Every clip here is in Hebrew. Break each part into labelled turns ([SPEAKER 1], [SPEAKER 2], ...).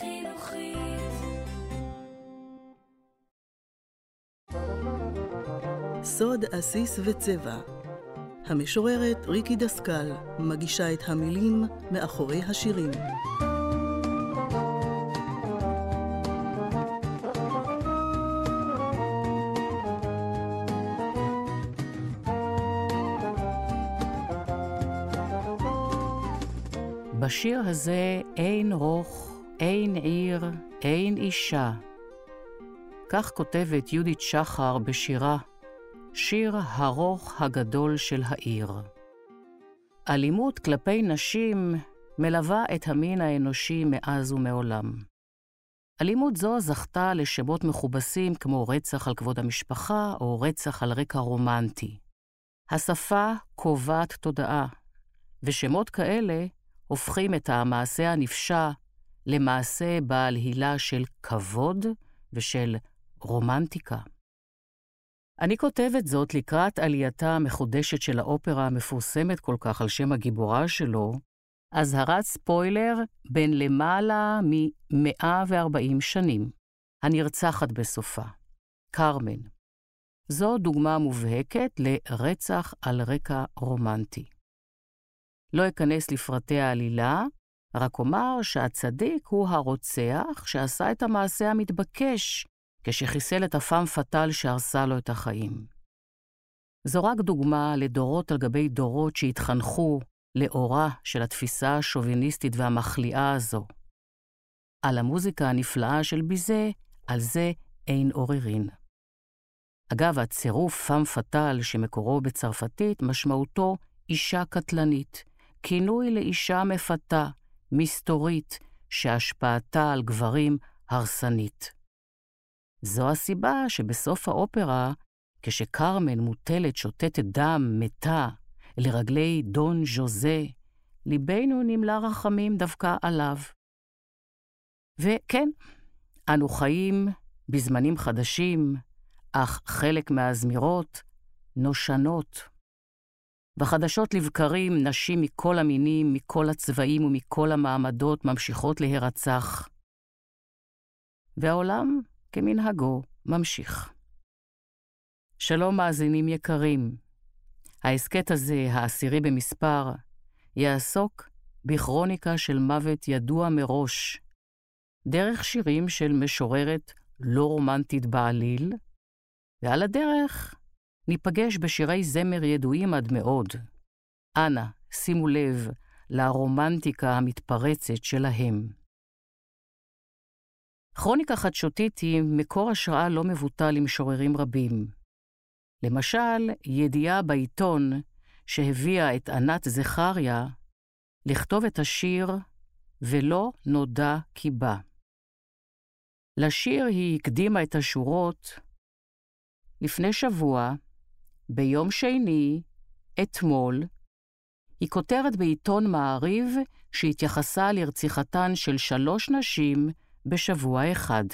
[SPEAKER 1] חינוכית.
[SPEAKER 2] סוד עסיס וצבע המשוררת ריקי דסקל מגישה את המילים מאחורי השירים.
[SPEAKER 3] בשיר הזה אין רוך, אין עיר, אין אישה. כך כותבת יהודית שחר בשירה שיר הרוך הגדול של העיר. אלימות כלפי נשים מלווה את המין האנושי מאז ומעולם. אלימות זו זכתה לשמות מכובסים כמו רצח על כבוד המשפחה או רצח על רקע רומנטי. השפה קובעת תודעה, ושמות כאלה הופכים את המעשה הנפשע למעשה בעל הילה של כבוד ושל רומנטיקה. אני כותבת זאת לקראת עלייתה המחודשת של האופרה המפורסמת כל כך על שם הגיבורה שלו, אזהרת ספוילר בין למעלה מ-140 שנים, הנרצחת בסופה, קרמן. זו דוגמה מובהקת לרצח על רקע רומנטי. לא אכנס לפרטי העלילה, רק אומר שהצדיק הוא הרוצח שעשה את המעשה המתבקש כשחיסל את הפעם פטל שהרסה לו את החיים. זו רק דוגמה לדורות על גבי דורות שהתחנכו לאורה של התפיסה השוביניסטית והמחליאה הזו. על המוזיקה הנפלאה של ביזה, על זה אין עוררין. אגב, הצירוף פאם פטל שמקורו בצרפתית, משמעותו אישה קטלנית, כינוי לאישה מפתה, מסתורית, שהשפעתה על גברים הרסנית. זו הסיבה שבסוף האופרה, כשקרמן מוטלת שותתת דם מתה לרגלי דון ז'וזה, ליבנו נמלא רחמים דווקא עליו. וכן, אנו חיים בזמנים חדשים, אך חלק מהזמירות נושנות. בחדשות לבקרים, נשים מכל המינים, מכל הצבעים ומכל המעמדות ממשיכות להירצח. והעולם כמנהגו, ממשיך. שלום מאזינים יקרים, ההסכת הזה, העשירי במספר, יעסוק בכרוניקה של מוות ידוע מראש, דרך שירים של משוררת לא רומנטית בעליל, ועל הדרך ניפגש בשירי זמר ידועים עד מאוד. אנא, שימו לב לרומנטיקה המתפרצת שלהם. כרוניקה חדשותית היא מקור השראה לא מבוטל למשוררים רבים. למשל, ידיעה בעיתון שהביאה את ענת זכריה לכתוב את השיר "ולא נודע כי בא". לשיר היא הקדימה את השורות לפני שבוע, ביום שני, אתמול, היא כותרת בעיתון מעריב שהתייחסה לרציחתן של שלוש נשים בשבוע אחד.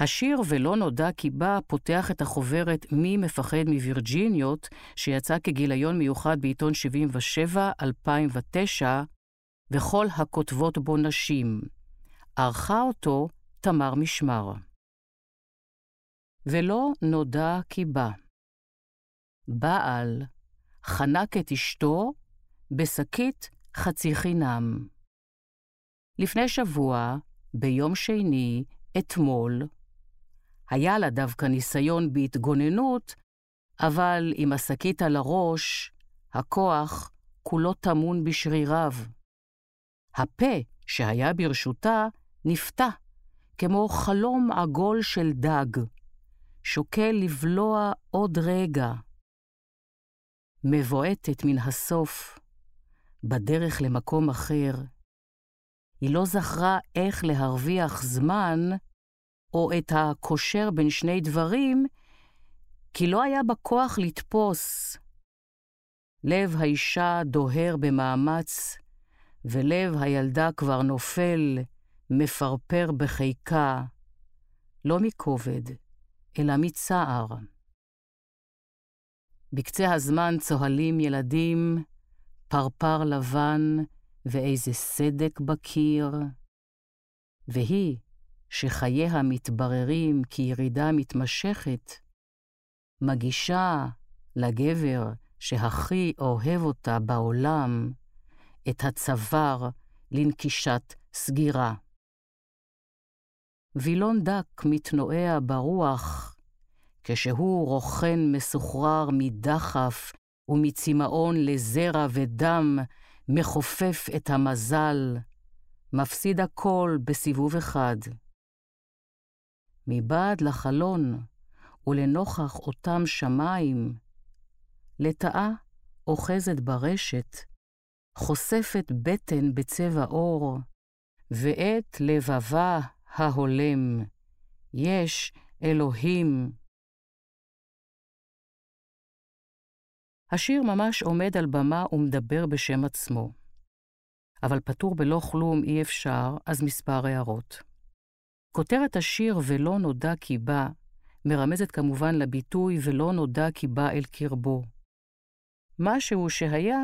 [SPEAKER 3] השיר "ולא נודע כי בא" פותח את החוברת "מי מפחד מווירג'יניות", שיצא כגיליון מיוחד בעיתון 77, 2009, וכל הכותבות בו נשים. ערכה אותו תמר משמר. ולא נודע כי בא. בעל חנק את אשתו בשקית חצי חינם. לפני שבוע, ביום שני, אתמול, היה לה דווקא ניסיון בהתגוננות, אבל עם השקית על הראש, הכוח כולו טמון בשריריו. הפה שהיה ברשותה נפתע, כמו חלום עגול של דג, שוקל לבלוע עוד רגע. מבועטת מן הסוף, בדרך למקום אחר, היא לא זכרה איך להרוויח זמן, או את הקושר בין שני דברים, כי לא היה בה כוח לתפוס. לב האישה דוהר במאמץ, ולב הילדה כבר נופל, מפרפר בחיקה, לא מכובד, אלא מצער. בקצה הזמן צוהלים ילדים, פרפר לבן, ואיזה סדק בקיר. והיא שחייה מתבררים כירידה מתמשכת, מגישה לגבר שהכי אוהב אותה בעולם את הצוואר לנקישת סגירה. וילון דק מתנועע ברוח, כשהוא רוכן מסוחרר מדחף ומצמאון לזרע ודם, מכופף את המזל, מפסיד הכל בסיבוב אחד. מבעד לחלון ולנוכח אותם שמיים, לטאה אוחזת ברשת, חושפת בטן בצבע אור, ואת לבבה ההולם. יש אלוהים. השיר ממש עומד על במה ומדבר בשם עצמו. אבל פטור בלא כלום אי אפשר, אז מספר הערות. כותרת השיר "ולא נודע כי בא" מרמזת כמובן לביטוי "ולא נודע כי בא אל קרבו". משהו שהיה,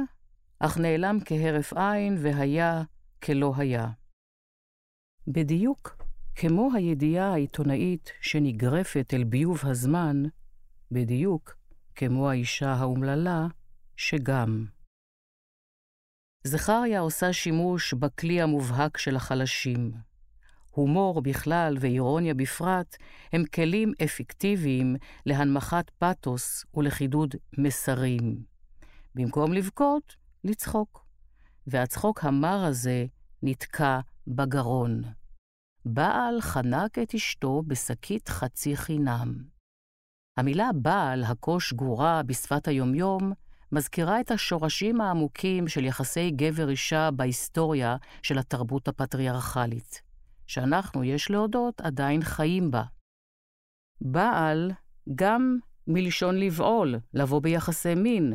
[SPEAKER 3] אך נעלם כהרף עין והיה כלא היה. בדיוק כמו הידיעה העיתונאית שנגרפת אל ביוב הזמן, בדיוק כמו האישה האומללה, שגם. זכריה עושה שימוש בכלי המובהק של החלשים. הומור בכלל ואירוניה בפרט הם כלים אפקטיביים להנמכת פתוס ולחידוד מסרים. במקום לבכות, לצחוק. והצחוק המר הזה נתקע בגרון. בעל חנק את אשתו בשקית חצי חינם. המילה בעל, הכה שגורה בשפת היומיום, מזכירה את השורשים העמוקים של יחסי גבר-אישה בהיסטוריה של התרבות הפטריארכלית, שאנחנו, יש להודות, עדיין חיים בה. בעל, גם מלשון לבעול, לבוא ביחסי מין,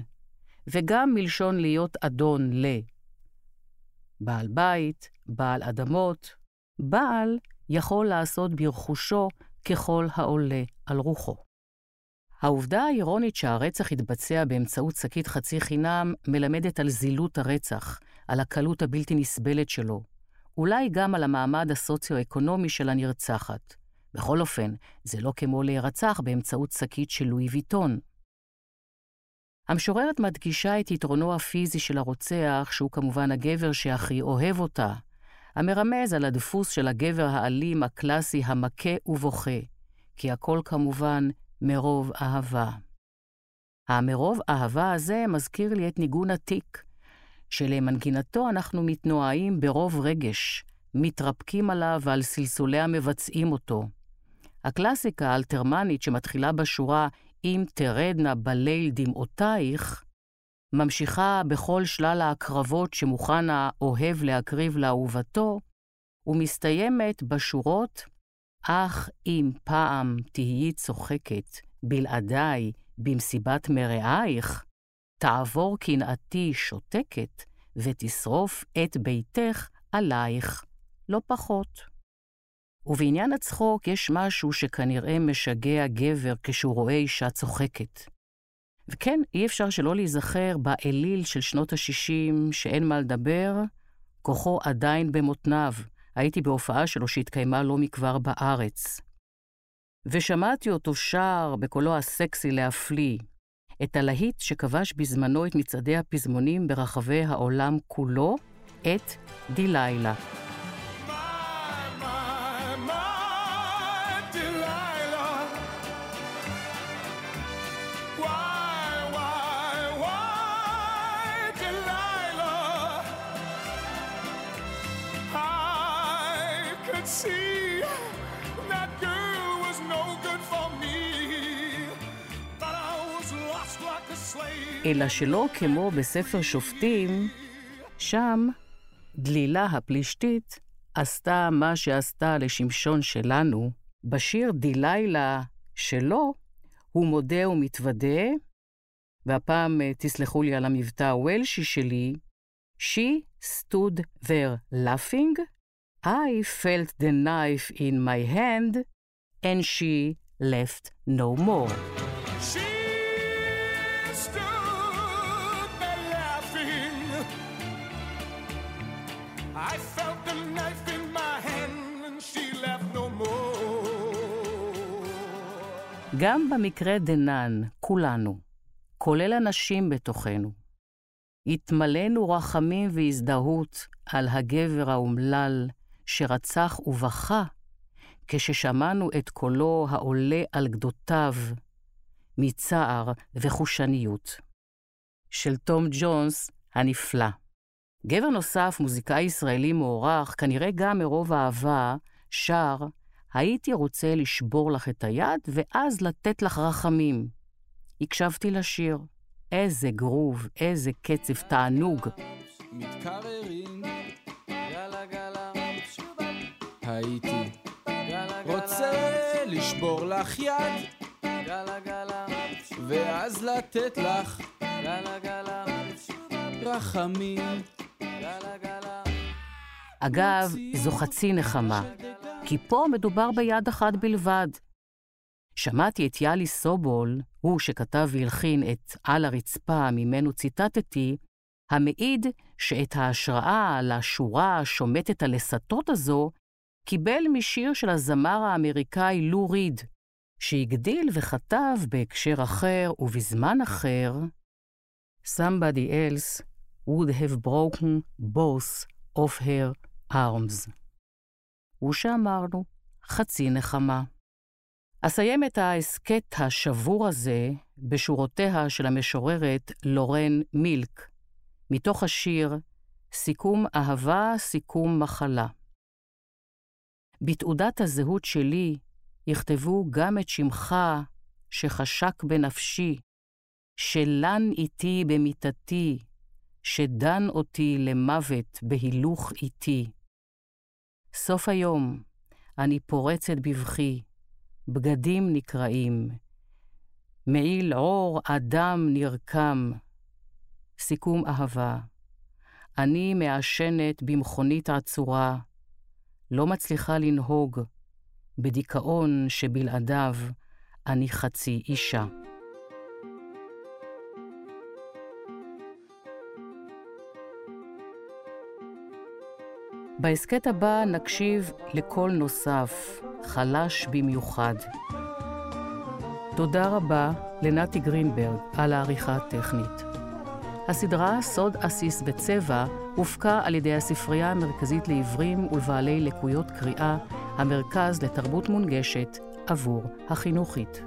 [SPEAKER 3] וגם מלשון להיות אדון ל. בעל בית, בעל אדמות, בעל יכול לעשות ברכושו ככל העולה על רוחו. העובדה האירונית שהרצח התבצע באמצעות שקית חצי חינם מלמדת על זילות הרצח, על הקלות הבלתי נסבלת שלו, אולי גם על המעמד הסוציו-אקונומי של הנרצחת. בכל אופן, זה לא כמו להירצח באמצעות שקית של לואי ויטון. המשוררת מדגישה את יתרונו הפיזי של הרוצח, שהוא כמובן הגבר שהכי אוהב אותה, המרמז על הדפוס של הגבר האלים הקלאסי המכה ובוכה, כי הכל כמובן מרוב אהבה. המרוב אהבה הזה מזכיר לי את ניגון עתיק, שלמנגינתו אנחנו מתנועעים ברוב רגש, מתרפקים עליו ועל סלסוליה מבצעים אותו. הקלאסיקה האלתרמנית שמתחילה בשורה "אם תרדנה בליל דמעותייך", ממשיכה בכל שלל ההקרבות שמוכן האוהב להקריב לאהובתו, ומסתיימת בשורות אך אם פעם תהיי צוחקת, בלעדיי, במסיבת מרעייך, תעבור קנאתי שותקת, ותשרוף את ביתך עלייך, לא פחות. ובעניין הצחוק יש משהו שכנראה משגע גבר כשהוא רואה אישה צוחקת. וכן, אי אפשר שלא להיזכר באליל של שנות ה-60, שאין מה לדבר, כוחו עדיין במותניו. הייתי בהופעה שלו שהתקיימה לא מכבר בארץ. ושמעתי אותו שר בקולו הסקסי להפליא, את הלהיט שכבש בזמנו את מצעדי הפזמונים ברחבי העולם כולו, את דלילה. אלא שלא כמו בספר שופטים, שם דלילה הפלישתית עשתה מה שעשתה לשמשון שלנו. בשיר דלילה שלו, הוא מודה ומתוודה, והפעם אה, תסלחו לי על המבטא הוולשי שלי, She stood there laughing, I felt the knife in my hand, and she left no more. גם במקרה דנן, כולנו, כולל הנשים בתוכנו, התמלאנו רחמים והזדהות על הגבר האומלל שרצח ובכה כששמענו את קולו העולה על גדותיו מצער וחושניות. של תום ג'ונס הנפלא. גבר נוסף, מוזיקאי ישראלי מוערך, כנראה גם מרוב אהבה, שר, הייתי רוצה לשבור לך את היד ואז לתת לך רחמים. הקשבתי לשיר. איזה גרוב, איזה קצב תענוג. מתקררים, גלה גלה,
[SPEAKER 1] הייתי רוצה לשבור לך יד, גלה גלה, ואז לתת לך, גלה גלה, רחמים, גלה גלה.
[SPEAKER 3] אגב, זו חצי נחמה, כי פה מדובר ביד אחת בלבד. שמעתי את יאלי סובול, הוא שכתב והלחין את "על הרצפה" ממנו ציטטתי, המעיד שאת ההשראה לשורה השומטת הלסתות הזו קיבל משיר של הזמר האמריקאי לו ריד, שהגדיל וכתב בהקשר אחר ובזמן אחר, Somebody else would have broken both of her arms. ושאמרנו, חצי נחמה. אסיים את ההסכת השבור הזה בשורותיה של המשוררת לורן מילק, מתוך השיר סיכום אהבה, סיכום מחלה. בתעודת הזהות שלי יכתבו גם את שמך שחשק בנפשי, שלן איתי במיטתי, שדן אותי למוות בהילוך איתי. סוף היום, אני פורצת בבכי, בגדים נקרעים, מעיל עור אדם נרקם. סיכום אהבה. אני מעשנת במכונית עצורה, לא מצליחה לנהוג, בדיכאון שבלעדיו אני חצי אישה. בהסכת הבא נקשיב לקול נוסף, חלש במיוחד. תודה רבה לנתי גרינברג על העריכה הטכנית. הסדרה סוד עסיס בצבע הופקה על ידי הספרייה המרכזית לעיוורים ולבעלי לקויות קריאה, המרכז לתרבות מונגשת עבור החינוכית.